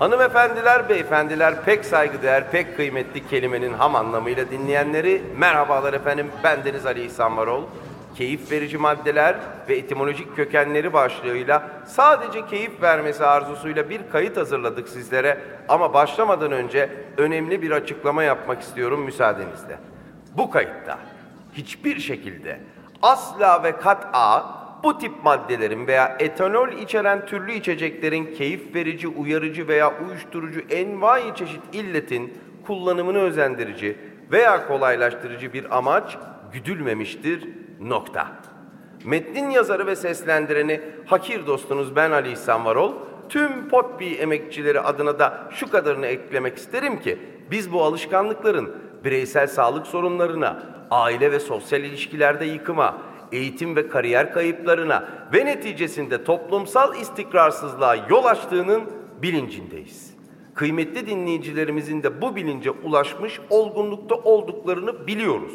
Hanımefendiler, beyefendiler, pek saygıdeğer, pek kıymetli kelimenin ham anlamıyla dinleyenleri merhabalar efendim. Ben Deniz Ali İhsan Varol. Keyif verici maddeler ve etimolojik kökenleri başlığıyla sadece keyif vermesi arzusuyla bir kayıt hazırladık sizlere. Ama başlamadan önce önemli bir açıklama yapmak istiyorum müsaadenizle. Bu kayıtta hiçbir şekilde asla ve kat'a bu tip maddelerin veya etanol içeren türlü içeceklerin keyif verici, uyarıcı veya uyuşturucu envai çeşit illetin kullanımını özendirici veya kolaylaştırıcı bir amaç güdülmemiştir. Nokta. Metnin yazarı ve seslendireni hakir dostunuz ben Ali İhsan Varol, tüm Potbi emekçileri adına da şu kadarını eklemek isterim ki biz bu alışkanlıkların bireysel sağlık sorunlarına, aile ve sosyal ilişkilerde yıkıma, eğitim ve kariyer kayıplarına ve neticesinde toplumsal istikrarsızlığa yol açtığının bilincindeyiz. Kıymetli dinleyicilerimizin de bu bilince ulaşmış olgunlukta olduklarını biliyoruz.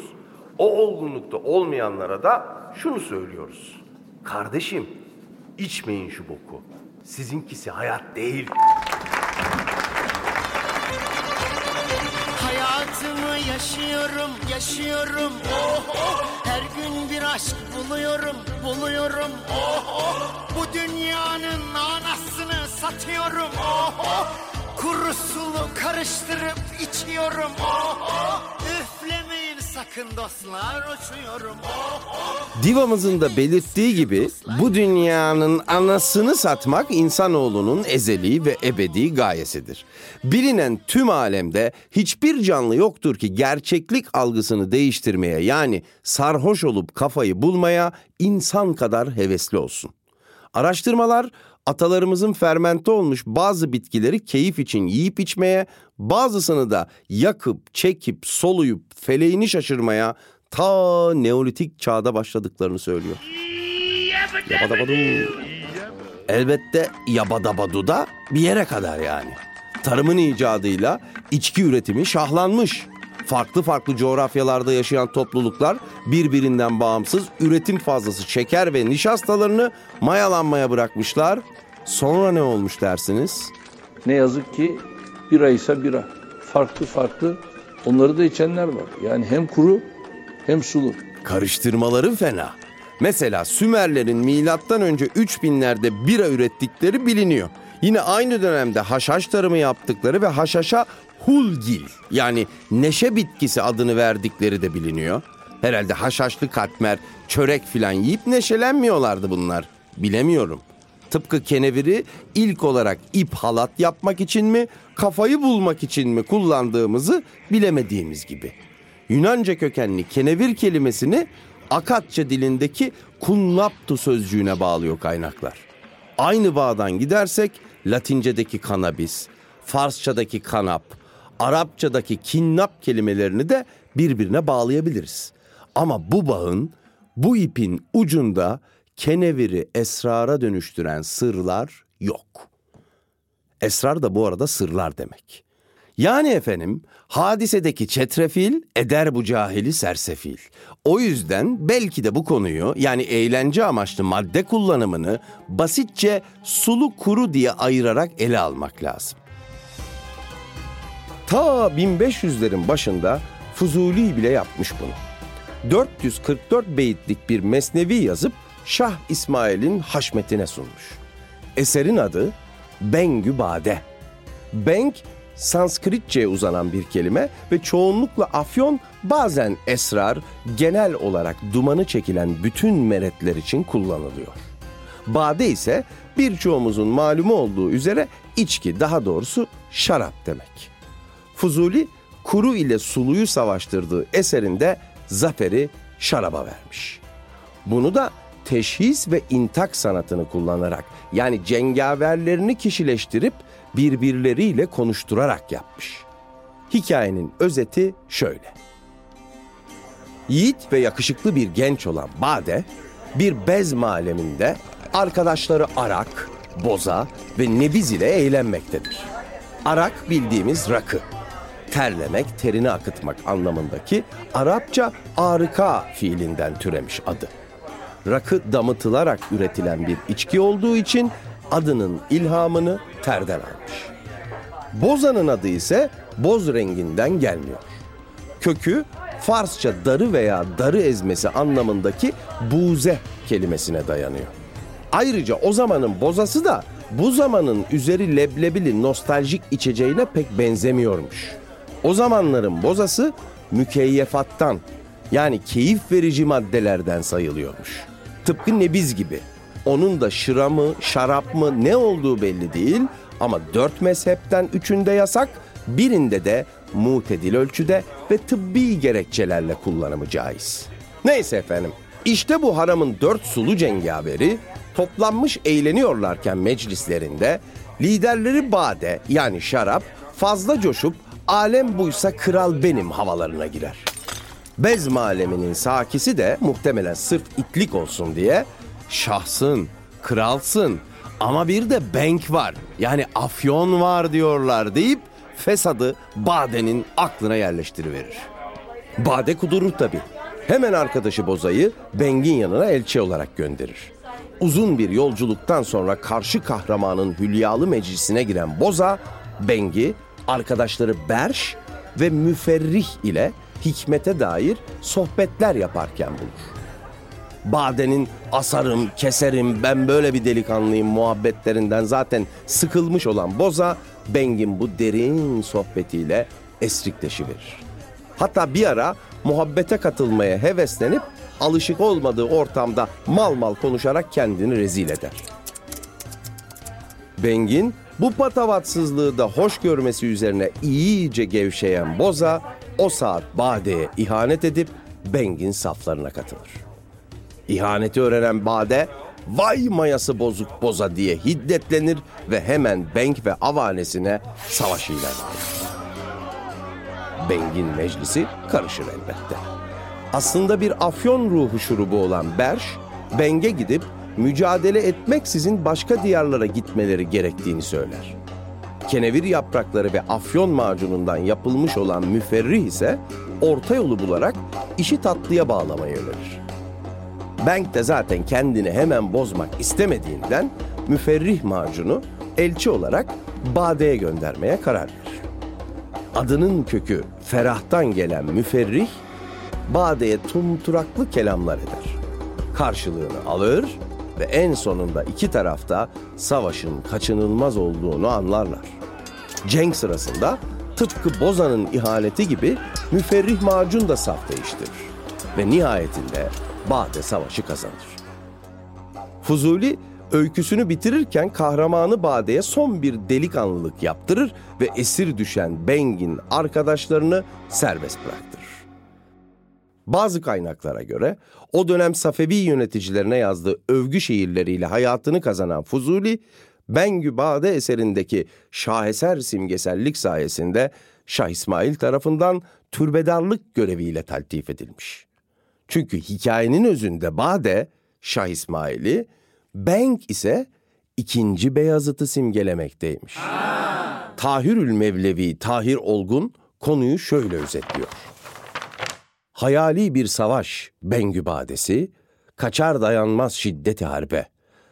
O olgunlukta olmayanlara da şunu söylüyoruz. Kardeşim, içmeyin şu boku. Sizinkisi hayat değil. Hayatımı yaşıyorum, yaşıyorum. Oh, oh. Aşk buluyorum, buluyorum. Oh, oh. Bu dünyanın anasını satıyorum. Oh, oh. Kuru sulu karıştırıp içiyorum. Oh, oh. Sakın dostlar, uçuyorum. Oh, oh. Divamızın da belirttiği gibi bu dünyanın anasını satmak insanoğlunun ezeli ve ebedi gayesidir. Bilinen tüm alemde hiçbir canlı yoktur ki gerçeklik algısını değiştirmeye yani sarhoş olup kafayı bulmaya insan kadar hevesli olsun. Araştırmalar atalarımızın fermente olmuş bazı bitkileri keyif için yiyip içmeye, bazısını da yakıp, çekip, soluyup feleğini şaşırmaya ta Neolitik çağda başladıklarını söylüyor. Yabadabadu. Elbette yabadabadu da bir yere kadar yani. Tarımın icadıyla içki üretimi şahlanmış. Farklı farklı coğrafyalarda yaşayan topluluklar birbirinden bağımsız üretim fazlası şeker ve nişastalarını mayalanmaya bırakmışlar. Sonra ne olmuş dersiniz? Ne yazık ki bira ise bira. Farklı farklı onları da içenler var. Yani hem kuru hem sulu. Karıştırmaları fena. Mesela Sümerlerin milattan önce 3000'lerde bira ürettikleri biliniyor. Yine aynı dönemde haşhaş tarımı yaptıkları ve haşhaşa hulgil yani neşe bitkisi adını verdikleri de biliniyor. Herhalde haşhaşlı katmer, çörek filan yiyip neşelenmiyorlardı bunlar. Bilemiyorum. Tıpkı keneviri ilk olarak ip halat yapmak için mi, kafayı bulmak için mi kullandığımızı bilemediğimiz gibi. Yunanca kökenli kenevir kelimesini Akatça dilindeki kunnaptu sözcüğüne bağlıyor kaynaklar. Aynı bağdan gidersek Latincedeki kanabis, Farsçadaki kanap, Arapçadaki kinnap kelimelerini de birbirine bağlayabiliriz. Ama bu bağın, bu ipin ucunda keneviri esrara dönüştüren sırlar yok. Esrar da bu arada sırlar demek. Yani efendim hadisedeki çetrefil eder bu cahili sersefil. O yüzden belki de bu konuyu yani eğlence amaçlı madde kullanımını basitçe sulu kuru diye ayırarak ele almak lazım. Ta 1500'lerin başında Fuzuli bile yapmış bunu. 444 beyitlik bir mesnevi yazıp Şah İsmail'in haşmetine sunmuş. Eserin adı Bengü Bade. Beng, Sanskritçe'ye uzanan bir kelime ve çoğunlukla afyon bazen esrar, genel olarak dumanı çekilen bütün meretler için kullanılıyor. Bade ise birçoğumuzun malumu olduğu üzere içki, daha doğrusu şarap demek. Fuzuli, kuru ile suluyu savaştırdığı eserinde zaferi şaraba vermiş. Bunu da teşhis ve intak sanatını kullanarak yani cengaverlerini kişileştirip birbirleriyle konuşturarak yapmış. Hikayenin özeti şöyle. Yiğit ve yakışıklı bir genç olan Bade bir bez maleminde arkadaşları Arak, Boza ve Nebiz ile eğlenmektedir. Arak bildiğimiz rakı. Terlemek, terini akıtmak anlamındaki Arapça arıka fiilinden türemiş adı. Rakı damıtılarak üretilen bir içki olduğu için adının ilhamını terden almış. Boza'nın adı ise boz renginden gelmiyor. Kökü Farsça darı veya darı ezmesi anlamındaki buze kelimesine dayanıyor. Ayrıca o zamanın bozası da bu zamanın üzeri leblebili nostaljik içeceğine pek benzemiyormuş. O zamanların bozası mükeyyefattan yani keyif verici maddelerden sayılıyormuş. Tıpkı nebiz gibi. Onun da şıra mı, şarap mı ne olduğu belli değil ama dört mezhepten üçünde yasak, birinde de mutedil ölçüde ve tıbbi gerekçelerle kullanımı caiz. Neyse efendim, işte bu haramın dört sulu cengaveri toplanmış eğleniyorlarken meclislerinde liderleri bade yani şarap fazla coşup alem buysa kral benim havalarına girer. Bezm aleminin sakisi de muhtemelen sırf itlik olsun diye şahsın, kralsın ama bir de bank var yani afyon var diyorlar deyip fesadı Bade'nin aklına yerleştiriverir. Bade kudurur tabi. Hemen arkadaşı Boza'yı Beng'in yanına elçi olarak gönderir. Uzun bir yolculuktan sonra karşı kahramanın hülyalı meclisine giren Boza, Beng'i arkadaşları Berş ve Müferrih ile hikmete dair sohbetler yaparken bulur. Bade'nin asarım, keserim, ben böyle bir delikanlıyım muhabbetlerinden zaten sıkılmış olan Boza, Beng'in bu derin sohbetiyle esrikleşiverir. Hatta bir ara muhabbete katılmaya heveslenip alışık olmadığı ortamda mal mal konuşarak kendini rezil eder. Beng'in bu patavatsızlığı da hoş görmesi üzerine iyice gevşeyen Boza o saat Bade'ye ihanet edip Beng'in saflarına katılır. İhaneti öğrenen Bade vay mayası bozuk boza diye hiddetlenir ve hemen Beng ve avanesine savaş ilan eder. Beng'in meclisi karışır elbette. Aslında bir afyon ruhu şurubu olan Berş, Beng'e gidip mücadele etmeksizin başka diyarlara gitmeleri gerektiğini söyler. Kenevir yaprakları ve afyon macunundan yapılmış olan müferrih ise orta yolu bularak işi tatlıya bağlamayı önerir. Bank de zaten kendini hemen bozmak istemediğinden müferrih macunu elçi olarak Bade'ye göndermeye karar verir. Adının kökü ferahtan gelen müferrih, Bade'ye tumturaklı kelamlar eder. Karşılığını alır ve en sonunda iki tarafta savaşın kaçınılmaz olduğunu anlarlar. Cenk sırasında tıpkı Boza'nın ihaneti gibi müferrih macun da saf değiştirir. Ve nihayetinde Bade savaşı kazanır. Fuzuli öyküsünü bitirirken kahramanı Bade'ye son bir delikanlılık yaptırır ve esir düşen Beng'in arkadaşlarını serbest bıraktırır. Bazı kaynaklara göre o dönem Safevi yöneticilerine yazdığı övgü şiirleriyle hayatını kazanan Fuzuli, Bengü Bade eserindeki şaheser simgesellik sayesinde Şah İsmail tarafından türbedarlık göreviyle taltif edilmiş. Çünkü hikayenin özünde Bade, Şah İsmail'i, Beng ise ikinci Beyazıt'ı simgelemekteymiş. Tahirül Mevlevi Tahir Olgun konuyu şöyle özetliyor. Hayali bir savaş Bengü Badesi, kaçar dayanmaz şiddeti harbe.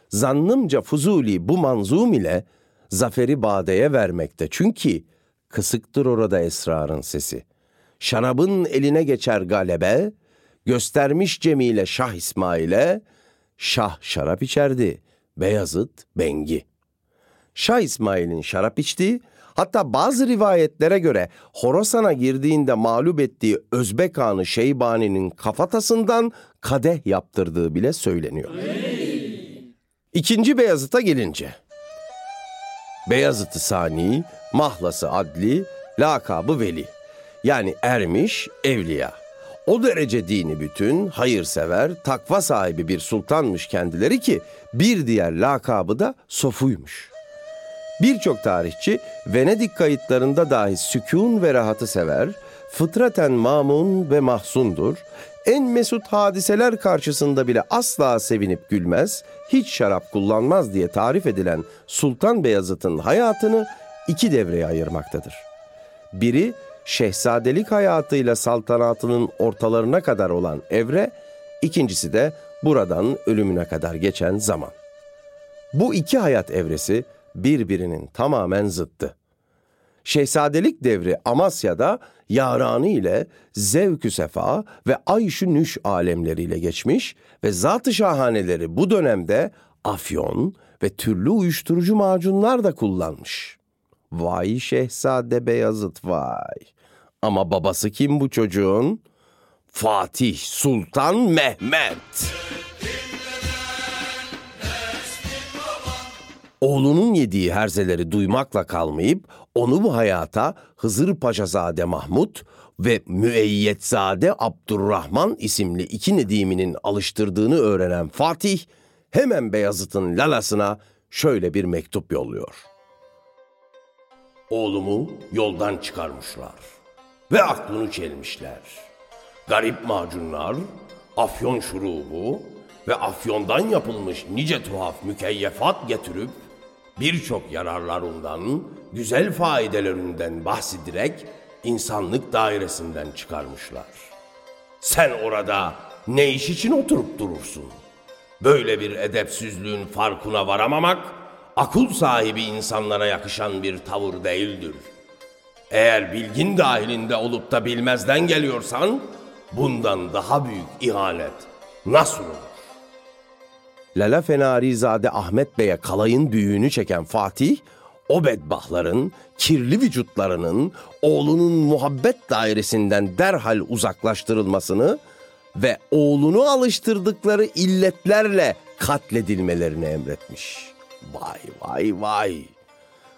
Zannımca Fuzuli bu manzum ile zaferi Bade'ye vermekte çünkü kısıktır orada esrarın sesi. Şarabın eline geçer galebe, göstermiş Cemile Şah İsmail'e, Şah şarap içerdi, Beyazıt Bengi. Şah İsmail'in şarap içtiği, hatta bazı rivayetlere göre Horasan'a girdiğinde mağlup ettiği Özbek Hanı Şeybani'nin kafatasından kadeh yaptırdığı bile söyleniyor. İkinci Beyazıt'a gelince, Beyazıt-ı Sani, Mahlası Adli, lakabı Veli. Yani ermiş, evliya. O derece dini bütün, hayırsever, takva sahibi bir sultanmış kendileri ki bir diğer lakabı da Sofu'ymuş. Birçok tarihçi Venedik kayıtlarında dahi sükun ve rahatı sever, fıtraten mamun ve mahsundur, en mesut hadiseler karşısında bile asla sevinip gülmez, hiç şarap kullanmaz diye tarif edilen Sultan Beyazıt'ın hayatını iki devreye ayırmaktadır. Biri şehzadelik hayatıyla saltanatının ortalarına kadar olan evre, ikincisi de buradan ölümüne kadar geçen zaman. Bu iki hayat evresi birbirinin tamamen zıttı. Şehzadelik devri Amasya'da yaranı ile zevkü sefa ve ayşu nüş alemleriyle geçmiş ve zat-ı şahaneleri bu dönemde afyon ve türlü uyuşturucu macunlar da kullanmış. Vay Şehzade Beyazıt vay. Ama babası kim bu çocuğun? Fatih Sultan Mehmet. Oğlunun yediği herzeleri duymakla kalmayıp onu bu hayata Hızır Paşazade Mahmut ve Müeyyetzade Abdurrahman isimli iki nediminin alıştırdığını öğrenen Fatih hemen Beyazıt'ın lalasına şöyle bir mektup yolluyor. Oğlumu yoldan çıkarmışlar ve aklını çelmişler. Garip macunlar, afyon şurubu ve afyondan yapılmış nice tuhaf mükeyyefat getirip birçok yararlarından, güzel faydelerinden bahsederek insanlık dairesinden çıkarmışlar. Sen orada ne iş için oturup durursun? Böyle bir edepsizliğin farkına varamamak, akıl sahibi insanlara yakışan bir tavır değildir. Eğer bilgin dahilinde olup da bilmezden geliyorsan, bundan daha büyük ihanet nasıl olur? Lala Fenarizade Ahmet Bey'e kalayın büyüğünü çeken Fatih, o bedbahların, kirli vücutlarının oğlunun muhabbet dairesinden derhal uzaklaştırılmasını ve oğlunu alıştırdıkları illetlerle katledilmelerini emretmiş. Vay vay vay.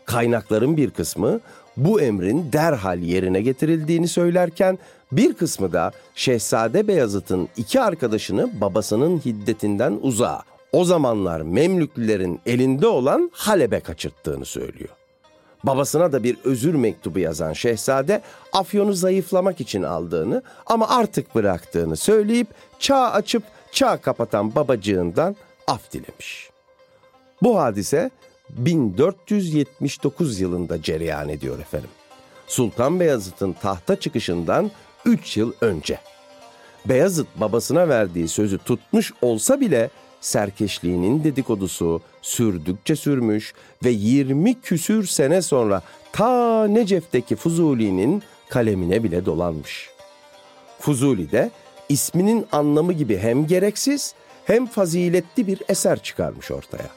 Kaynakların bir kısmı bu emrin derhal yerine getirildiğini söylerken bir kısmı da Şehzade Beyazıt'ın iki arkadaşını babasının hiddetinden uzağa, o zamanlar Memlüklülerin elinde olan Halep'e kaçırttığını söylüyor. Babasına da bir özür mektubu yazan şehzade Afyon'u zayıflamak için aldığını ama artık bıraktığını söyleyip çağ açıp çağ kapatan babacığından af dilemiş. Bu hadise 1479 yılında cereyan ediyor efendim. Sultan Beyazıt'ın tahta çıkışından 3 yıl önce. Beyazıt babasına verdiği sözü tutmuş olsa bile serkeşliğinin dedikodusu sürdükçe sürmüş ve 20 küsür sene sonra ta Necef'teki Fuzuli'nin kalemine bile dolanmış. Fuzuli de isminin anlamı gibi hem gereksiz hem faziletli bir eser çıkarmış ortaya.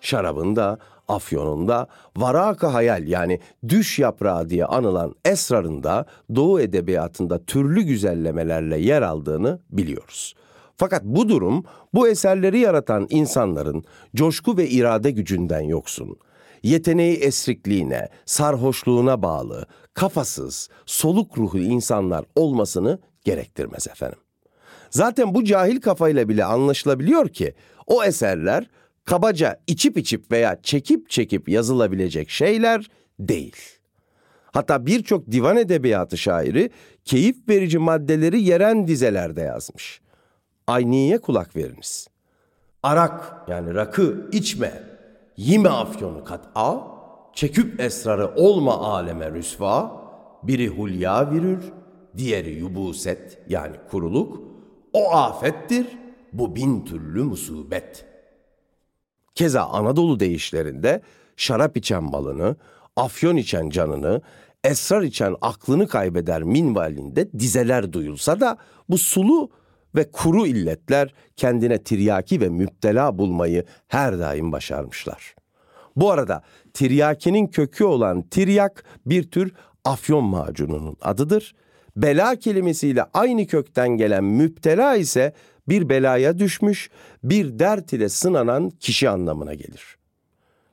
Şarabında, afyonunda, varaka hayal yani düş yaprağı diye anılan esrarında Doğu edebiyatında türlü güzellemelerle yer aldığını biliyoruz. Fakat bu durum bu eserleri yaratan insanların coşku ve irade gücünden yoksun. Yeteneği esrikliğine, sarhoşluğuna bağlı, kafasız, soluk ruhlu insanlar olmasını gerektirmez efendim. Zaten bu cahil kafayla bile anlaşılabiliyor ki o eserler kabaca içip içip veya çekip çekip yazılabilecek şeyler değil. Hatta birçok divan edebiyatı şairi keyif verici maddeleri yeren dizelerde yazmış. Ayniye kulak veriniz. Arak yani rakı içme, yime afyonu kat'a, çeküp esrarı olma aleme rüsva, biri hulya virür, diğeri yubuset yani kuruluk, o afettir, bu bin türlü musibet. Keza Anadolu deyişlerinde şarap içen malını, afyon içen canını, esrar içen aklını kaybeder minvalinde dizeler duyulsa da bu sulu ve kuru illetler kendine tiryaki ve müptela bulmayı her daim başarmışlar. Bu arada tiryakinin kökü olan tiryak bir tür afyon macununun adıdır. Bela kelimesiyle aynı kökten gelen müptela ise bir belaya düşmüş, bir dert ile sınanan kişi anlamına gelir.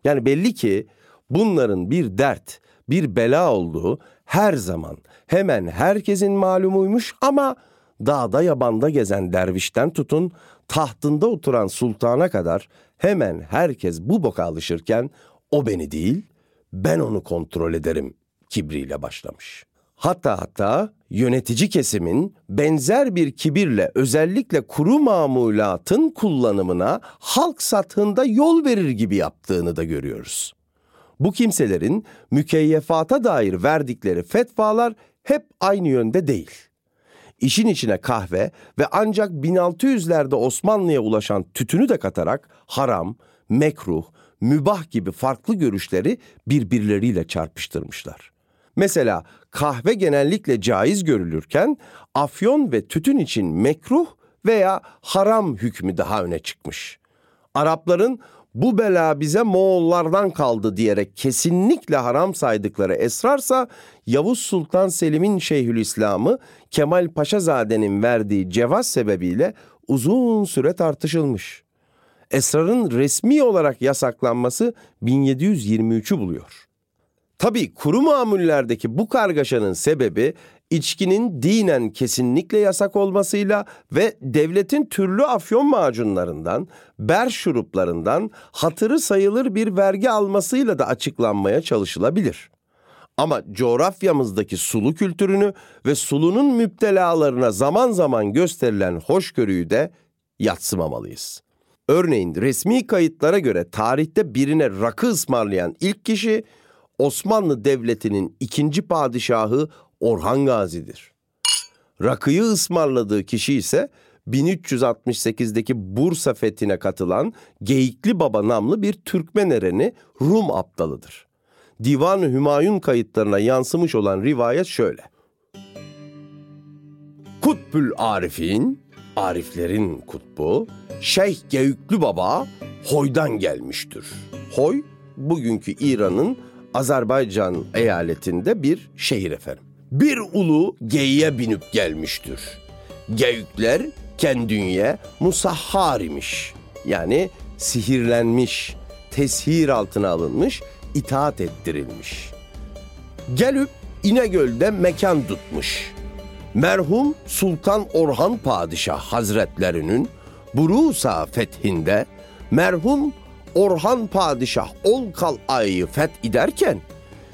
Yani belli ki bunların bir dert, bir bela olduğu her zaman hemen herkesin malumuymuş ama dağda yabanda gezen dervişten tutun tahtında oturan sultana kadar hemen herkes bu boka alışırken o beni değil ben onu kontrol ederim kibriyle başlamış. Hatta hatta yönetici kesimin benzer bir kibirle özellikle kuru mamulatın kullanımına halk sathında yol verir gibi yaptığını da görüyoruz. Bu kimselerin mükeyyefata dair verdikleri fetvalar hep aynı yönde değil. İşin içine kahve ve ancak 1600'lerde Osmanlı'ya ulaşan tütünü de katarak haram, mekruh, mübah gibi farklı görüşleri birbirleriyle çarpıştırmışlar. Mesela kahve genellikle caiz görülürken afyon ve tütün için mekruh veya haram hükmü daha öne çıkmış. Arapların bu bela bize Moğollardan kaldı diyerek kesinlikle haram saydıkları esrarsa Yavuz Sultan Selim'in Şeyhülislam'ı Kemal Paşazade'nin verdiği cevaz sebebiyle uzun süre tartışılmış. Esrarın resmi olarak yasaklanması 1723'ü buluyor. Tabi kuru mamullerdeki bu kargaşanın sebebi içkinin dinen kesinlikle yasak olmasıyla ve devletin türlü afyon macunlarından, ber şuruplarından hatırı sayılır bir vergi almasıyla da açıklanmaya çalışılabilir. Ama coğrafyamızdaki sulu kültürünü ve sulunun müptelalarına zaman zaman gösterilen hoşgörüyü de yatsımamalıyız. Örneğin resmi kayıtlara göre tarihte birine rakı ısmarlayan ilk kişi Osmanlı Devleti'nin ikinci padişahı Orhan Gazi'dir. Rakıyı ısmarladığı kişi ise 1368'deki Bursa fethine katılan Geyikli Baba namlı bir Türkmen ereni Rum aptalıdır. Divan-ı Hümayun kayıtlarına yansımış olan rivayet şöyle. Kutbül Arif'in, Ariflerin kutbu, Şeyh Geyüklü Baba Hoy'dan gelmiştir. Hoy, bugünkü İran'ın Azerbaycan eyaletinde bir şehir efendim. Bir ulu geyiğe binip gelmiştir. Geyükler kendünye musahhar imiş. Yani sihirlenmiş, teshir altına alınmış, itaat ettirilmiş. Gelip İnegöl'de mekan tutmuş. Merhum Sultan Orhan Padişah Hazretlerinin Burusa fethinde merhum Orhan Padişah ol kal ayı feth ederken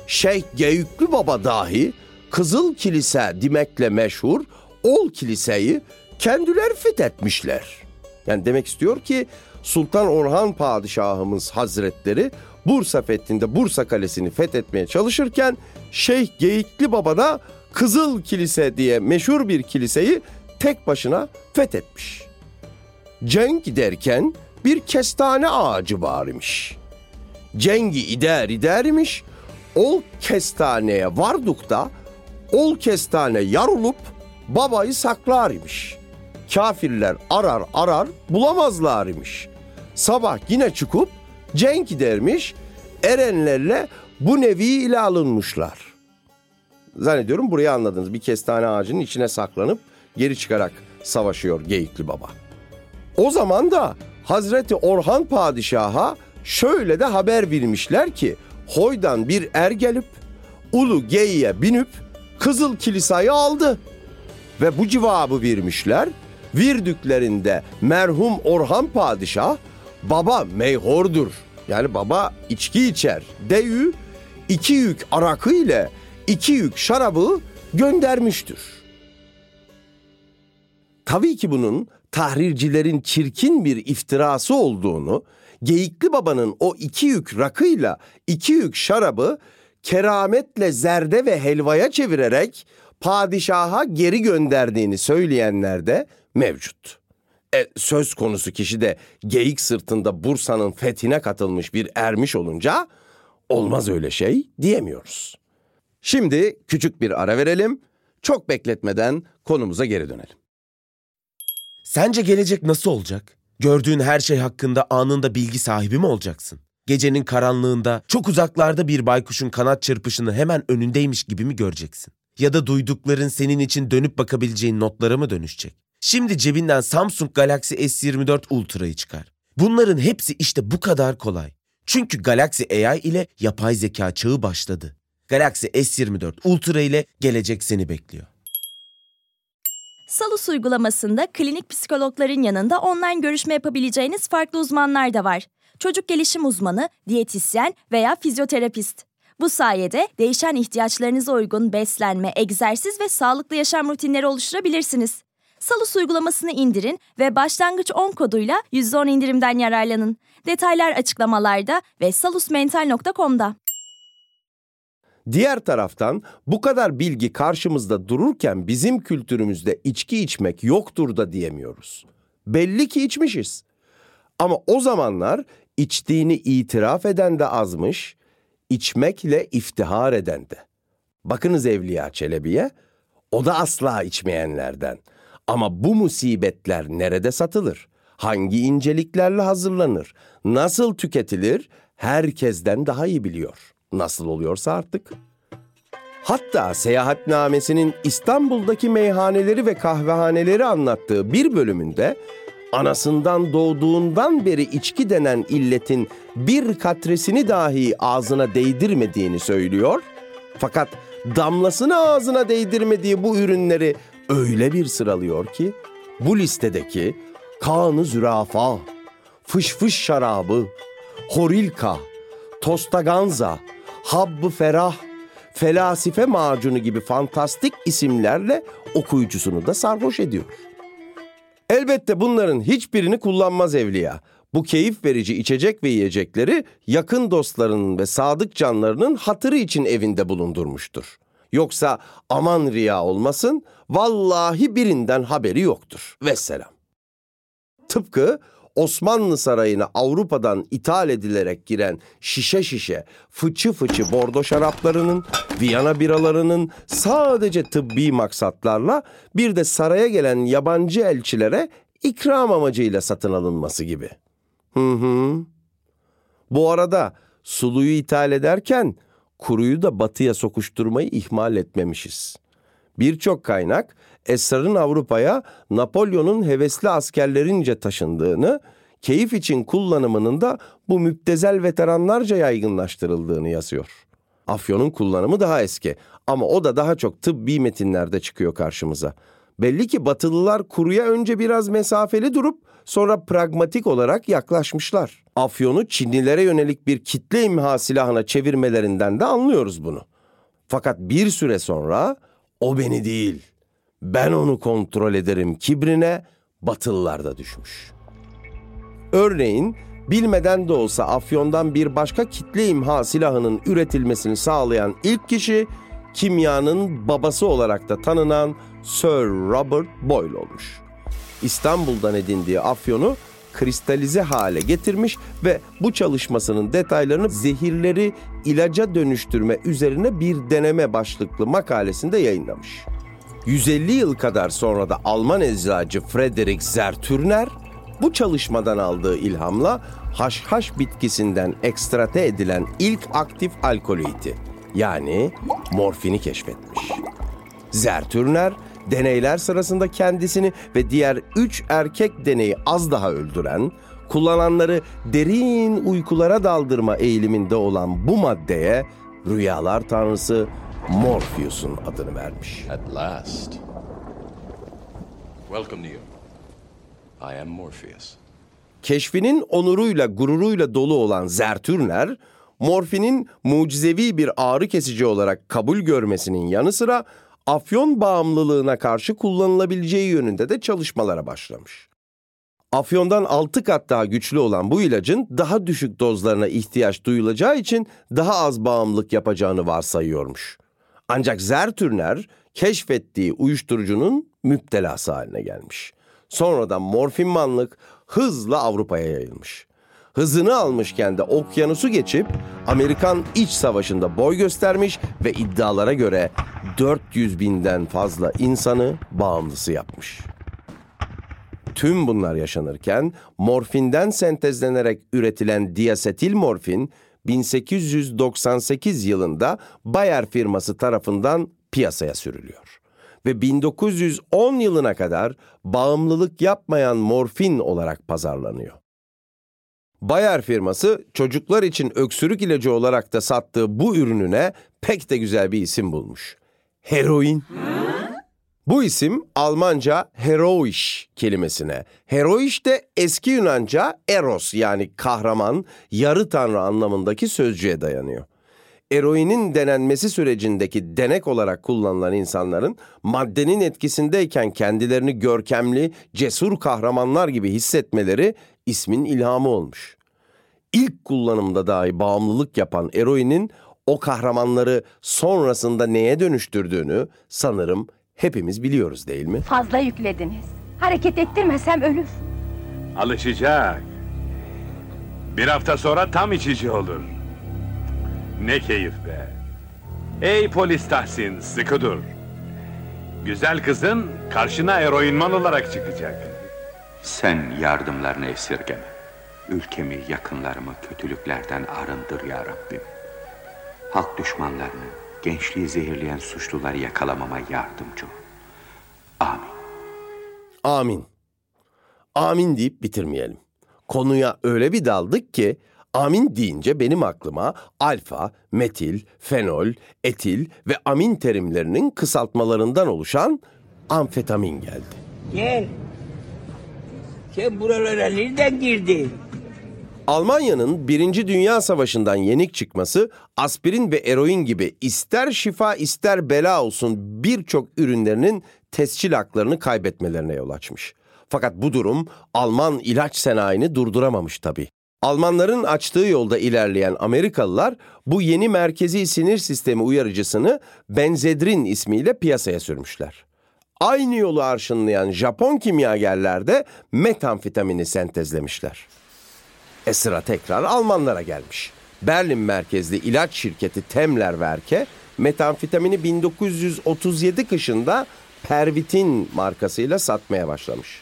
Şeyh Geyüklü Baba dahi Kızıl Kilise demekle meşhur Ol Kiliseyi kendiler fethetmişler. Yani demek istiyor ki Sultan Orhan Padişahımız Hazretleri Bursa fethinde Bursa Kalesi'ni fethetmeye çalışırken Şeyh Geyikli Baba da Kızıl Kilise diye meşhur bir kiliseyi tek başına fethetmiş. Cenk derken bir kestane ağacı imiş. Cengi ider idermiş. Ol kestaneye vardukta ol kestane yarılıp babayı saklar imiş. Kafirler arar arar bulamazlar imiş. Sabah yine çıkıp cenk gidermiş. Erenlerle bu nevi ile alınmışlar. Zannediyorum burayı anladınız. Bir kestane ağacının içine saklanıp geri çıkarak savaşıyor Geyikli Baba. O zaman da Hazreti Orhan Padişah'a şöyle de haber vermişler ki Hoy'dan bir er gelip Ulu Geyi'ye binip Kızıl Kilisa'yı aldı. Ve bu cevabı vermişler. Virdüklerinde merhum Orhan Padişah baba meyhordur. Yani baba içki içer. Deyü iki yük arakı ile iki yük şarabı göndermiştir. Tabii ki bunun tahrircilerin çirkin bir iftirası olduğunu, Geyikli Baba'nın o iki yük rakıyla iki yük şarabı kerametle zerde ve helvaya çevirerek padişaha geri gönderdiğini söyleyenler de mevcut. E, söz konusu kişi de geyik sırtında Bursa'nın fethine katılmış bir ermiş olunca olmaz öyle şey diyemiyoruz. Şimdi küçük bir ara verelim. Çok bekletmeden konumuza geri dönelim. Sence gelecek nasıl olacak? Gördüğün her şey hakkında anında bilgi sahibi mi olacaksın? Gecenin karanlığında çok uzaklarda bir baykuşun kanat çırpışını hemen önündeymiş gibi mi göreceksin? Ya da duydukların senin için dönüp bakabileceğin notlara mı dönüşecek? Şimdi cebinden Samsung Galaxy S24 Ultra'yı çıkar. Bunların hepsi işte bu kadar kolay. Çünkü Galaxy AI ile yapay zeka çağı başladı. Galaxy S24 Ultra ile gelecek seni bekliyor. Salus uygulamasında klinik psikologların yanında online görüşme yapabileceğiniz farklı uzmanlar da var. Çocuk gelişim uzmanı, diyetisyen veya fizyoterapist. Bu sayede değişen ihtiyaçlarınıza uygun beslenme, egzersiz ve sağlıklı yaşam rutinleri oluşturabilirsiniz. Salus uygulamasını indirin ve başlangıç 10 koduyla %10 indirimden yararlanın. Detaylar açıklamalarda ve salusmental.com'da. Diğer taraftan bu kadar bilgi karşımızda dururken bizim kültürümüzde içki içmek yoktur da diyemiyoruz. Belli ki içmişiz. Ama o zamanlar içtiğini itiraf eden de azmış, içmekle iftihar eden de. Bakınız Evliya Çelebi'ye, o da asla içmeyenlerden. Ama bu musibetler nerede satılır? Hangi inceliklerle hazırlanır? Nasıl tüketilir? Herkesten daha iyi biliyor. Nasıl oluyorsa artık. Hatta seyahatnamesinin İstanbul'daki meyhaneleri ve kahvehaneleri anlattığı bir bölümünde anasından doğduğundan beri içki denen illetin bir katresini dahi ağzına değdirmediğini söylüyor. Fakat damlasını ağzına değdirmediği bu ürünleri öyle bir sıralıyor ki bu listedeki kanı zürafa, fış fış şarabı, horilka, tostaganza, habbı ferah, felasife macunu gibi fantastik isimlerle okuyucusunu da sarhoş ediyor. Elbette bunların hiçbirini kullanmaz evliya. Bu keyif verici içecek ve yiyecekleri yakın dostlarının ve sadık canlarının hatırı için evinde bulundurmuştur. Yoksa aman riya olmasın, vallahi birinden haberi yoktur. Vesselam. Tıpkı Osmanlı Sarayı'na Avrupa'dan ithal edilerek giren şişe şişe, fıçı fıçı bordo şaraplarının, Viyana biralarının sadece tıbbi maksatlarla bir de saraya gelen yabancı elçilere ikram amacıyla satın alınması gibi. Hı hı. Bu arada suluyu ithal ederken kuruyu da batıya sokuşturmayı ihmal etmemişiz. Birçok kaynak esrarın Avrupa'ya Napolyon'un hevesli askerlerince taşındığını, keyif için kullanımının da bu müptezel veteranlarca yaygınlaştırıldığını yazıyor. Afyonun kullanımı daha eski ama o da daha çok tıbbi metinlerde çıkıyor karşımıza. Belli ki Batılılar kuruya önce biraz mesafeli durup sonra pragmatik olarak yaklaşmışlar. Afyonu Çinlilere yönelik bir kitle imha silahına çevirmelerinden de anlıyoruz bunu. Fakat bir süre sonra o beni değil, ben onu kontrol ederim kibrine Batılılar da düşmüş. Örneğin bilmeden de olsa Afyon'dan bir başka kitle imha silahının üretilmesini sağlayan ilk kişi kimyanın babası olarak da tanınan Sir Robert Boyle olmuş. İstanbul'dan edindiği afyonu kristalize hale getirmiş ve bu çalışmasının detaylarını zehirleri ilaca dönüştürme üzerine bir deneme başlıklı makalesinde yayınlamış. 150 yıl kadar sonra da Alman eczacı Frederick Zertürner bu çalışmadan aldığı ilhamla haşhaş bitkisinden ekstrate edilen ilk aktif alkoloidi yani morfini keşfetmiş. Zertürner deneyler sırasında kendisini ve diğer üç erkek deneyi az daha öldüren, kullananları derin uykulara daldırma eğiliminde olan bu maddeye rüyalar tanrısı Morpheus'un adını vermiş. At last. Welcome you. I am Morpheus. Keşfinin onuruyla gururuyla dolu olan Zertürner, morfinin mucizevi bir ağrı kesici olarak kabul görmesinin yanı sıra afyon bağımlılığına karşı kullanılabileceği yönünde de çalışmalara başlamış. Afyondan 6 kat daha güçlü olan bu ilacın daha düşük dozlarına ihtiyaç duyulacağı için daha az bağımlılık yapacağını varsayıyormuş. Ancak Zertürner keşfettiği uyuşturucunun müptelası haline gelmiş. Sonradan morfinmanlık hızla Avrupa'ya yayılmış. Hızını almışken de okyanusu geçip Amerikan İç Savaşı'nda boy göstermiş ve iddialara göre 400 binden fazla insanı bağımlısı yapmış. Tüm bunlar yaşanırken morfinden sentezlenerek üretilen diasetil morfin 1898 yılında Bayer firması tarafından piyasaya sürülüyor. Ve 1910 yılına kadar bağımlılık yapmayan morfin olarak pazarlanıyor. Bayer firması çocuklar için öksürük ilacı olarak da sattığı bu ürününe pek de güzel bir isim bulmuş. Heroin. Bu isim Almanca heroiş kelimesine, heroiş de eski Yunanca eros yani kahraman, yarı tanrı anlamındaki sözcüğe dayanıyor. Eroinin denenmesi sürecindeki denek olarak kullanılan insanların maddenin etkisindeyken kendilerini görkemli, cesur kahramanlar gibi hissetmeleri ismin ilhamı olmuş. İlk kullanımda dahi bağımlılık yapan eroinin o kahramanları sonrasında neye dönüştürdüğünü sanırım hepimiz biliyoruz değil mi? Fazla yüklediniz. Hareket ettirmesem ölür. Alışacak. Bir hafta sonra tam içici olur. Ne keyif be. Ey polis Tahsin, sıkı dur. Güzel kızın karşına eroinman olarak çıkacak. Sen yardımlarını esirgeme. Ülkemi, yakınlarımı kötülüklerden arındır ya Rabbim. Halk düşmanlarını, gençliği zehirleyen suçluları yakalamama yardımcı ol. Amin. Amin. Amin deyip bitirmeyelim. Konuya öyle bir daldık ki amin deyince benim aklıma alfa, metil, fenol, etil ve amin terimlerinin kısaltmalarından oluşan amfetamin geldi. Gel. Sen buralara nereden girdin? Almanya'nın Birinci Dünya Savaşı'ndan yenik çıkması aspirin ve eroin gibi ister şifa ister bela olsun birçok ürünlerinin tescil haklarını kaybetmelerine yol açmış. Fakat bu durum Alman ilaç sanayini durduramamış tabii. Almanların açtığı yolda ilerleyen Amerikalılar bu yeni merkezi sinir sistemi uyarıcısını benzedrin ismiyle piyasaya sürmüşler. Aynı yolu arşınlayan Japon kimyagerler de metamfetamini sentezlemişler. E sıra tekrar Almanlara gelmiş. Berlin merkezli ilaç şirketi Temlerwerke metamfetamini 1937 kışında Pervitin markasıyla satmaya başlamış.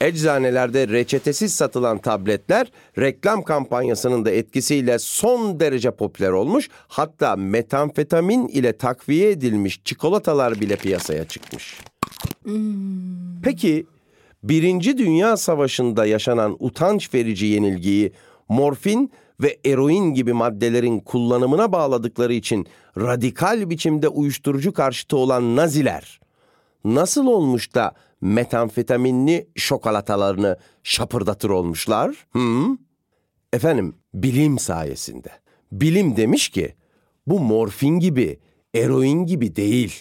Eczanelerde reçetesiz satılan tabletler reklam kampanyasının da etkisiyle son derece popüler olmuş. Hatta metamfetamin ile takviye edilmiş çikolatalar bile piyasaya çıkmış. Peki Birinci Dünya Savaşı'nda yaşanan utanç verici yenilgiyi morfin ve eroin gibi maddelerin kullanımına bağladıkları için radikal biçimde uyuşturucu karşıtı olan Naziler nasıl olmuş da metamfetaminli şokolatalarını şapırdatır olmuşlar? Hı? Efendim, bilim sayesinde. Bilim demiş ki bu morfin gibi, eroin gibi değil.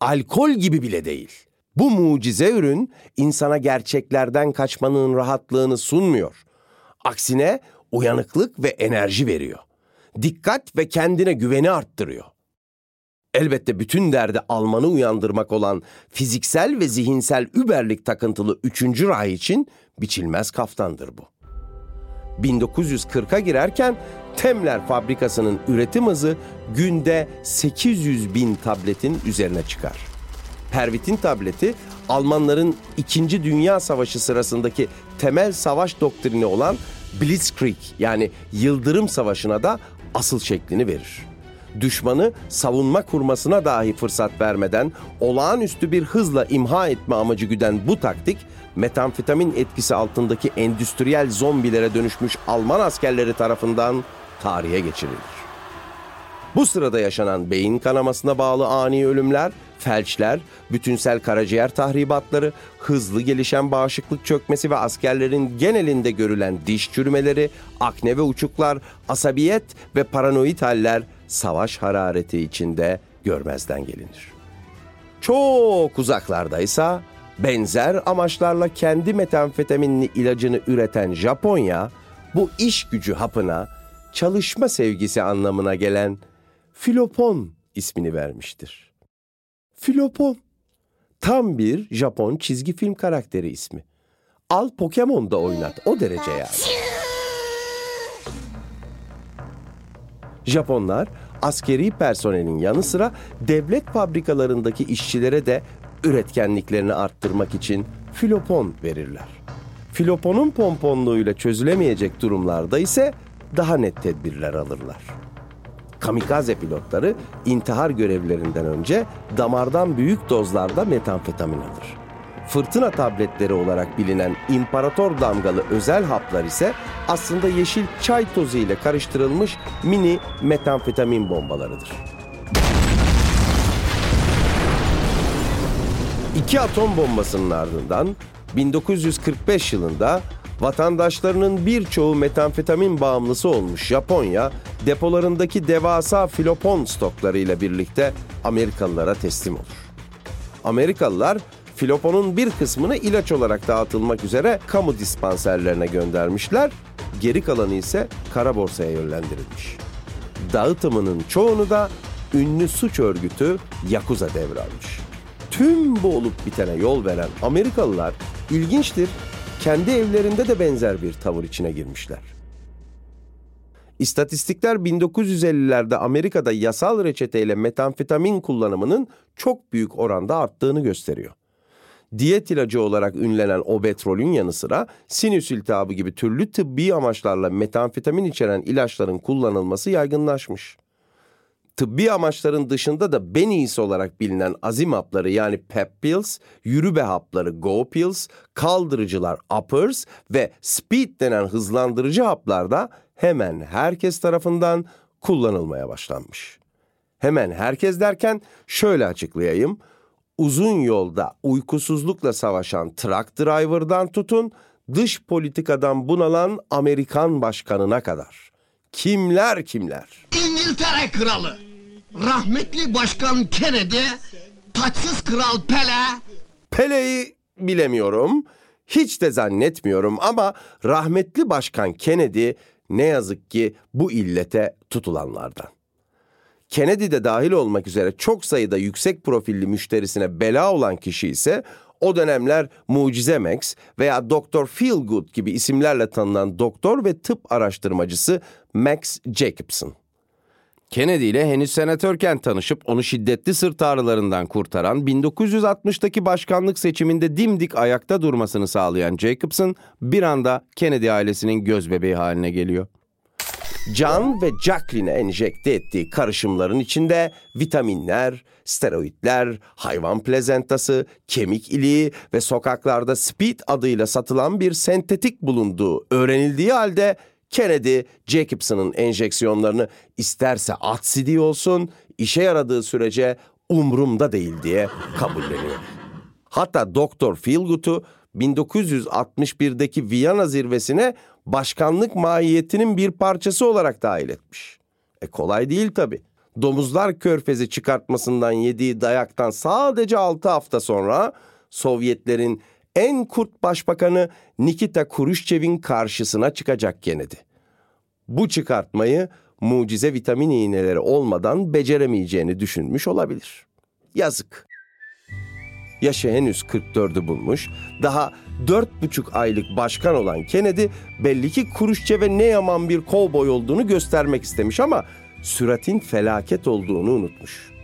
Alkol gibi bile değil. Bu mucize ürün insana gerçeklerden kaçmanın rahatlığını sunmuyor. Aksine uyanıklık ve enerji veriyor. Dikkat ve kendine güveni arttırıyor. Elbette bütün derdi Alman'ı uyandırmak olan fiziksel ve zihinsel überlik takıntılı üçüncü ray için biçilmez kaftandır bu. 1940'a girerken Temler fabrikasının üretim hızı günde 800 bin tabletin üzerine çıkar. Pervitin tableti Almanların 2. Dünya Savaşı sırasındaki temel savaş doktrini olan Blitzkrieg yani Yıldırım Savaşı'na da asıl şeklini verir. Düşmanı savunma kurmasına dahi fırsat vermeden olağanüstü bir hızla imha etme amacı güden bu taktik metamfetamin etkisi altındaki endüstriyel zombilere dönüşmüş Alman askerleri tarafından tarihe geçirilir. Bu sırada yaşanan beyin kanamasına bağlı ani ölümler, felçler, bütünsel karaciğer tahribatları, hızlı gelişen bağışıklık çökmesi ve askerlerin genelinde görülen diş çürümeleri, akne ve uçuklar, asabiyet ve paranoid haller savaş harareti içinde görmezden gelinir. Çok uzaklardaysa benzer amaçlarla kendi metamfetaminli ilacını üreten Japonya bu iş gücü hapına çalışma sevgisi anlamına gelen Filopon ismini vermiştir. Filopon. Tam bir Japon çizgi film karakteri ismi. Al Pokemon'da oynat. O derece yani. Japonlar askeri personelin yanı sıra devlet fabrikalarındaki işçilere de üretkenliklerini arttırmak için filopon verirler. Filoponun pomponluğuyla çözülemeyecek durumlarda ise daha net tedbirler alırlar. Kamikaze pilotları intihar görevlerinden önce damardan büyük dozlarda metamfetamin alır. Fırtına tabletleri olarak bilinen imparator damgalı özel haplar ise aslında yeşil çay tozu ile karıştırılmış mini metamfetamin bombalarıdır. İki atom bombasının ardından 1945 yılında vatandaşlarının birçoğu metamfetamin bağımlısı olmuş Japonya, depolarındaki devasa filopon stoklarıyla birlikte Amerikalılara teslim olur. Amerikalılar filoponun bir kısmını ilaç olarak dağıtılmak üzere kamu dispanserlerine göndermişler, geri kalanı ise kara borsaya yönlendirilmiş. Dağıtımının çoğunu da ünlü suç örgütü Yakuza devralmış. Tüm bu olup bitene yol veren Amerikalılar ilginçtir, kendi evlerinde de benzer bir tavır içine girmişler. İstatistikler 1950'lerde Amerika'da yasal reçeteyle metamfetamin kullanımının çok büyük oranda arttığını gösteriyor. Diyet ilacı olarak ünlenen obetrolün yanı sıra sinüs iltihabı gibi türlü tıbbi amaçlarla metamfetamin içeren ilaçların kullanılması yaygınlaşmış. Tıbbi amaçların dışında da Beniis olarak bilinen azim hapları yani pep pills, yürübe hapları go pills, kaldırıcılar uppers ve speed denen hızlandırıcı haplar da hemen herkes tarafından kullanılmaya başlanmış. Hemen herkes derken şöyle açıklayayım. Uzun yolda uykusuzlukla savaşan truck driver'dan tutun, dış politikadan bunalan Amerikan başkanına kadar. Kimler kimler? İngiltere kralı, rahmetli başkan Kennedy, taçsız kral Pele, Pele'yi bilemiyorum, hiç de zannetmiyorum ama rahmetli başkan Kennedy ne yazık ki bu illete tutulanlardan. Kennedy de dahil olmak üzere çok sayıda yüksek profilli müşterisine bela olan kişi ise o dönemler Mucize Max veya Dr. Feelgood gibi isimlerle tanınan doktor ve tıp araştırmacısı Max Jacobson. Kennedy ile henüz senatörken tanışıp onu şiddetli sırt ağrılarından kurtaran 1960'taki başkanlık seçiminde dimdik ayakta durmasını sağlayan Jacobson bir anda Kennedy ailesinin gözbebeği haline geliyor. John ve Jacqueline'e enjekte ettiği karışımların içinde vitaminler, steroidler, hayvan plezentası, kemik iliği ve sokaklarda speed adıyla satılan bir sentetik bulunduğu öğrenildiği halde Kennedy, Jacobson'ın enjeksiyonlarını isterse at sidiği olsun, işe yaradığı sürece umrumda değil diye kabulleniyor. Hatta Doktor Feelgood'u 1961'deki Viyana zirvesine başkanlık mahiyetinin bir parçası olarak dahil etmiş. E kolay değil tabi. Domuzlar körfezi çıkartmasından yediği dayaktan sadece 6 hafta sonra Sovyetlerin en kurt başbakanı Nikita Khrushchev'in karşısına çıkacak Kennedy. Bu çıkartmayı mucize vitamin iğneleri olmadan beceremeyeceğini düşünmüş olabilir. Yazık. Yaşı henüz 44'ü bulmuş, daha dört buçuk aylık başkan olan Kennedy belli ki Khrushchev'e ne yaman bir kovboy olduğunu göstermek istemiş ama süratin felaket olduğunu unutmuş.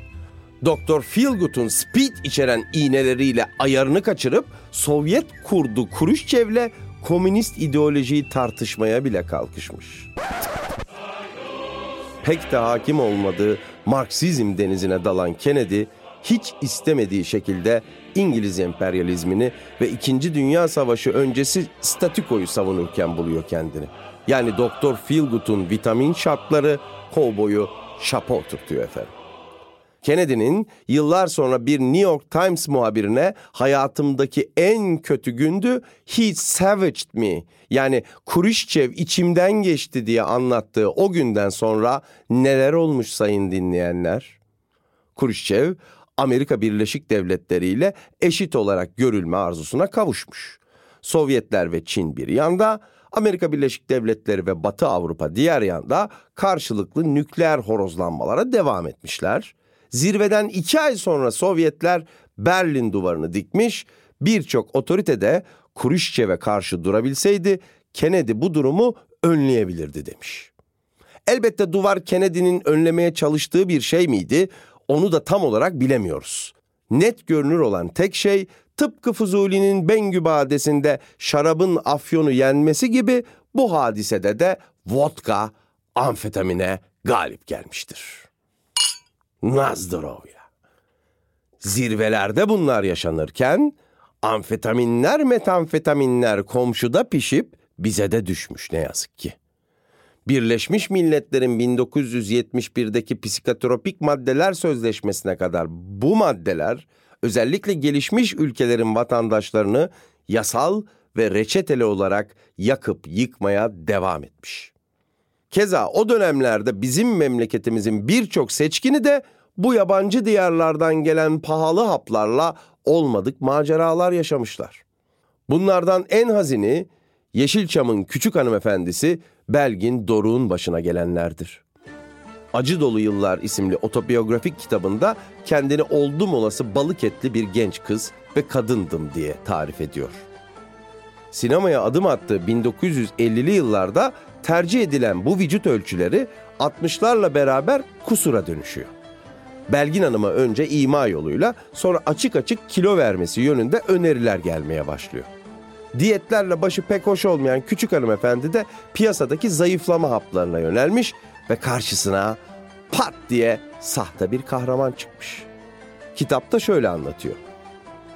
Doktor Feelgood'un speed içeren iğneleriyle ayarını kaçırıp Sovyet kurdu Khrushchev'le komünist ideolojiyi tartışmaya bile kalkışmış. Pek de hakim olmadığı Marksizm denizine dalan Kennedy hiç istemediği şekilde İngiliz emperyalizmini ve İkinci Dünya Savaşı öncesi statükoyu savunurken buluyor kendini. Yani Doktor Feelgood'un vitamin şartları kovboyu şapa oturtuyor efendim. Kennedy'nin yıllar sonra bir New York Times muhabirine hayatımdaki en kötü gündü he savaged me yani Khrushchev içimden geçti diye anlattığı o günden sonra neler olmuş sayın dinleyenler? Khrushchev Amerika Birleşik Devletleri ile eşit olarak görülme arzusuna kavuşmuş. Sovyetler ve Çin bir yanda, Amerika Birleşik Devletleri ve Batı Avrupa diğer yanda karşılıklı nükleer horozlanmalara devam etmişler. Zirveden iki ay sonra Sovyetler Berlin duvarını dikmiş, birçok otorite de Khrushchev'e karşı durabilseydi Kennedy bu durumu önleyebilirdi demiş. Elbette duvar Kennedy'nin önlemeye çalıştığı bir şey miydi? Onu da tam olarak bilemiyoruz. Net görünür olan tek şey tıpkı Fuzuli'nin Bengü Badesi'nde şarabın afyonu yenmesi gibi bu hadisede de vodka amfetamine galip gelmiştir. Nazdrovya. Zirvelerde bunlar yaşanırken amfetaminler metamfetaminler komşuda pişip bize de düşmüş ne yazık ki. Birleşmiş Milletler'in 1971'deki psikotropik maddeler sözleşmesine kadar bu maddeler özellikle gelişmiş ülkelerin vatandaşlarını yasal ve reçeteli olarak yakıp yıkmaya devam etmiş. Keza o dönemlerde bizim memleketimizin birçok seçkini de bu yabancı diyarlardan gelen pahalı haplarla olmadık maceralar yaşamışlar. Bunlardan en hazini Yeşilçam'ın küçük hanımefendisi Belgin Doruk'un başına gelenlerdir. Acı Dolu Yıllar isimli otobiyografik kitabında kendini oldum olası balık etli bir genç kız ve kadındım diye tarif ediyor. Sinemaya adım attığı 1950'li yıllarda tercih edilen bu vücut ölçüleri 60'larla beraber kusura dönüşüyor. Belgin Hanım'a önce ima yoluyla sonra açık açık kilo vermesi yönünde öneriler gelmeye başlıyor. Diyetlerle başı pek hoş olmayan küçük hanımefendi de piyasadaki zayıflama haplarına yönelmiş ve karşısına pat diye sahte bir kahraman çıkmış. Kitapta şöyle anlatıyor.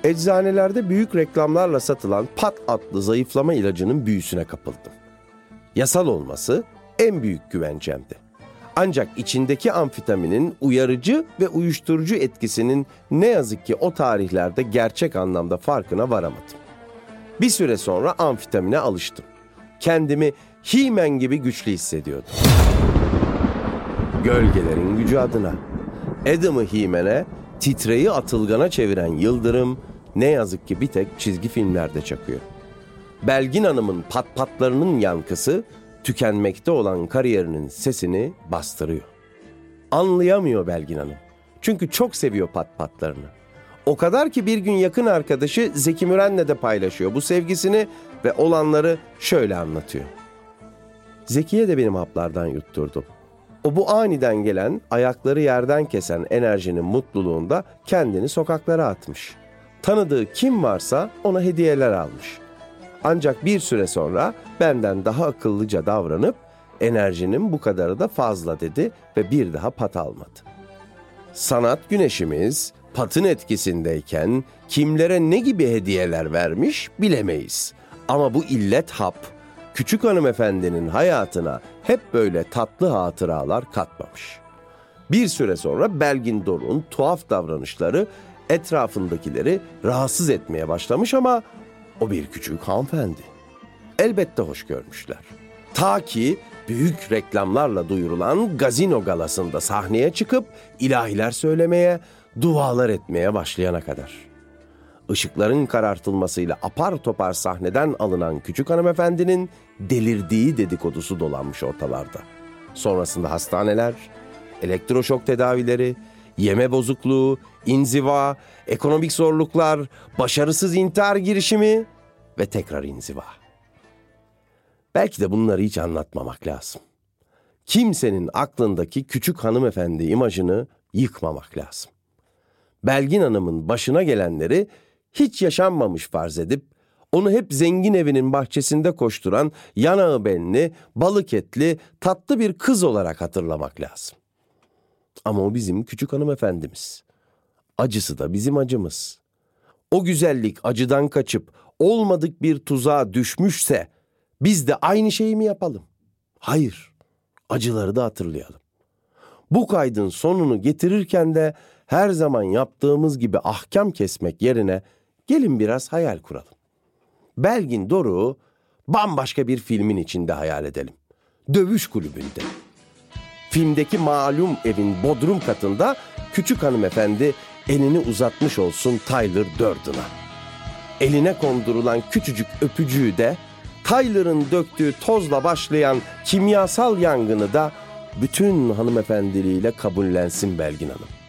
Eczanelerde büyük reklamlarla satılan pat adlı zayıflama ilacının büyüsüne kapıldım. Yasal olması en büyük güvencemdi. Ancak içindeki amfitaminin uyarıcı ve uyuşturucu etkisinin ne yazık ki o tarihlerde gerçek anlamda farkına varamadım. Bir süre sonra amfitamine alıştım. Kendimi He-Man gibi güçlü hissediyordum. Gölgelerin gücü adına. Adam'ı He-Man'e, titreyi atılgana çeviren Yıldırım ne yazık ki bir tek çizgi filmlerde çakıyor. Belgin Hanım'ın patpatlarının yankısı tükenmekte olan kariyerinin sesini bastırıyor. Anlayamıyor Belgin Hanım. Çünkü çok seviyor patpatlarını. O kadar ki bir gün yakın arkadaşı Zeki Müren'le de paylaşıyor bu sevgisini ve olanları şöyle anlatıyor. Zeki'ye de benim haplardan yutturdum. O bu aniden gelen, ayakları yerden kesen enerjinin mutluluğunda kendini sokaklara atmış. Tanıdığı kim varsa ona hediyeler almış. Ancak bir süre sonra benden daha akıllıca davranıp enerjinin bu kadarı da fazla dedi ve bir daha pat almadı. Sanat güneşimiz patın etkisindeyken kimlere ne gibi hediyeler vermiş bilemeyiz. Ama bu illet hap küçük hanımefendinin hayatına hep böyle tatlı hatıralar katmamış. Bir süre sonra Belgin Doruk'un tuhaf davranışları etrafındakileri rahatsız etmeye başlamış ama o bir küçük hanımefendi. Elbette hoş görmüşler. Ta ki büyük reklamlarla duyurulan gazino galasında sahneye çıkıp ilahiler söylemeye, dualar etmeye başlayana kadar. Işıkların karartılmasıyla apar topar sahneden alınan küçük hanımefendinin delirdiği dedikodusu dolanmış ortalarda. Sonrasında hastaneler, elektroşok tedavileri, yeme bozukluğu, inziva, ekonomik zorluklar, başarısız intihar girişimi ve tekrar inziva. Belki de bunları hiç anlatmamak lazım. Kimsenin aklındaki küçük hanımefendi imajını yıkmamak lazım. Belgin Hanım'ın başına gelenleri hiç yaşanmamış farz edip onu hep zengin evinin bahçesinde koşturan yanağı benli, balık etli, tatlı bir kız olarak hatırlamak lazım. Ama o bizim küçük hanımefendimiz. Acısı da bizim acımız. O güzellik acıdan kaçıp olmadık bir tuzağa düşmüşse biz de aynı şeyi mi yapalım? Hayır. Acıları da hatırlayalım. Bu kaydın sonunu getirirken de her zaman yaptığımız gibi ahkam kesmek yerine gelin biraz hayal kuralım. Belgin Doruk'u bambaşka bir filmin içinde hayal edelim. Dövüş kulübünde. Filmdeki malum evin bodrum katında küçük hanımefendi elini uzatmış olsun Tyler Durden'a. Eline kondurulan küçücük öpücüğü de Tyler'ın döktüğü tozla başlayan kimyasal yangını da bütün hanımefendiliğiyle kabullensin Belgin Hanım.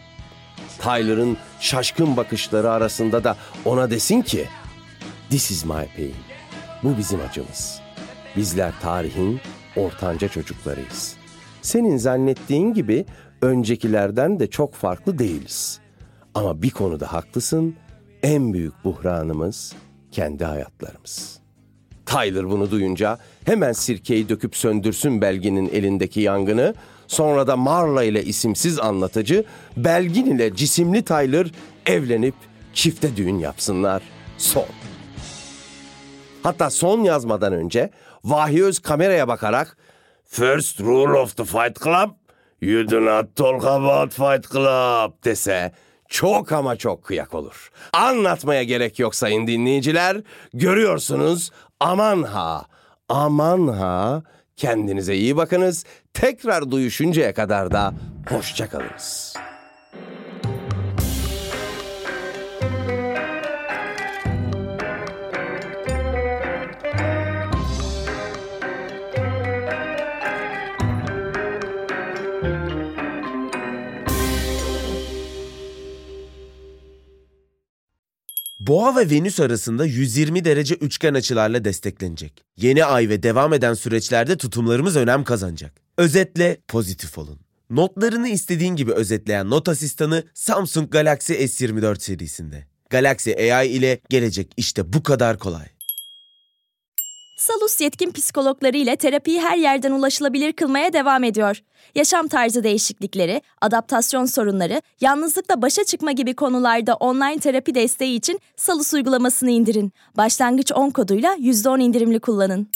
Tyler'ın şaşkın bakışları arasında da ona desin ki This is my pain. Bu bizim acımız. Bizler tarihin ortanca çocuklarıyız. senin zannettiğin gibi öncekilerden de çok farklı değiliz. Ama bir konuda haklısın. En büyük buhranımız kendi hayatlarımız. Tyler bunu duyunca hemen sirkeyi döküp söndürsün Belgin'in elindeki yangını. Sonra da Marla ile isimsiz anlatıcı Belgin ile cisimli Tyler evlenip çifte düğün yapsınlar. Son. Hatta son yazmadan önce Vahiy Öz kameraya bakarak First rule of the Fight Club You do not talk about Fight Club dese çok ama çok kıyak olur. Anlatmaya gerek yok sayın dinleyiciler. Görüyorsunuz aman ha, aman ha. Kendinize iyi bakınız. Tekrar duyuşuncaya kadar da hoşçakalınız. Boğa ve Venüs arasında 120 derece üçgen açılarla desteklenecek. Yeni ay ve devam eden süreçlerde tutumlarımız önem kazanacak. Özetle pozitif olun. Notlarını istediğin gibi özetleyen not asistanı Samsung Galaxy S24 serisinde. Galaxy AI ile gelecek işte bu kadar kolay. Salus yetkin psikologları ile terapiyi her yerden ulaşılabilir kılmaya devam ediyor. Yaşam tarzı değişiklikleri, adaptasyon sorunları, yalnızlıkla başa çıkma gibi konularda online terapi desteği için Salus uygulamasını indirin. Başlangıç 10 koduyla %10 indirimli kullanın.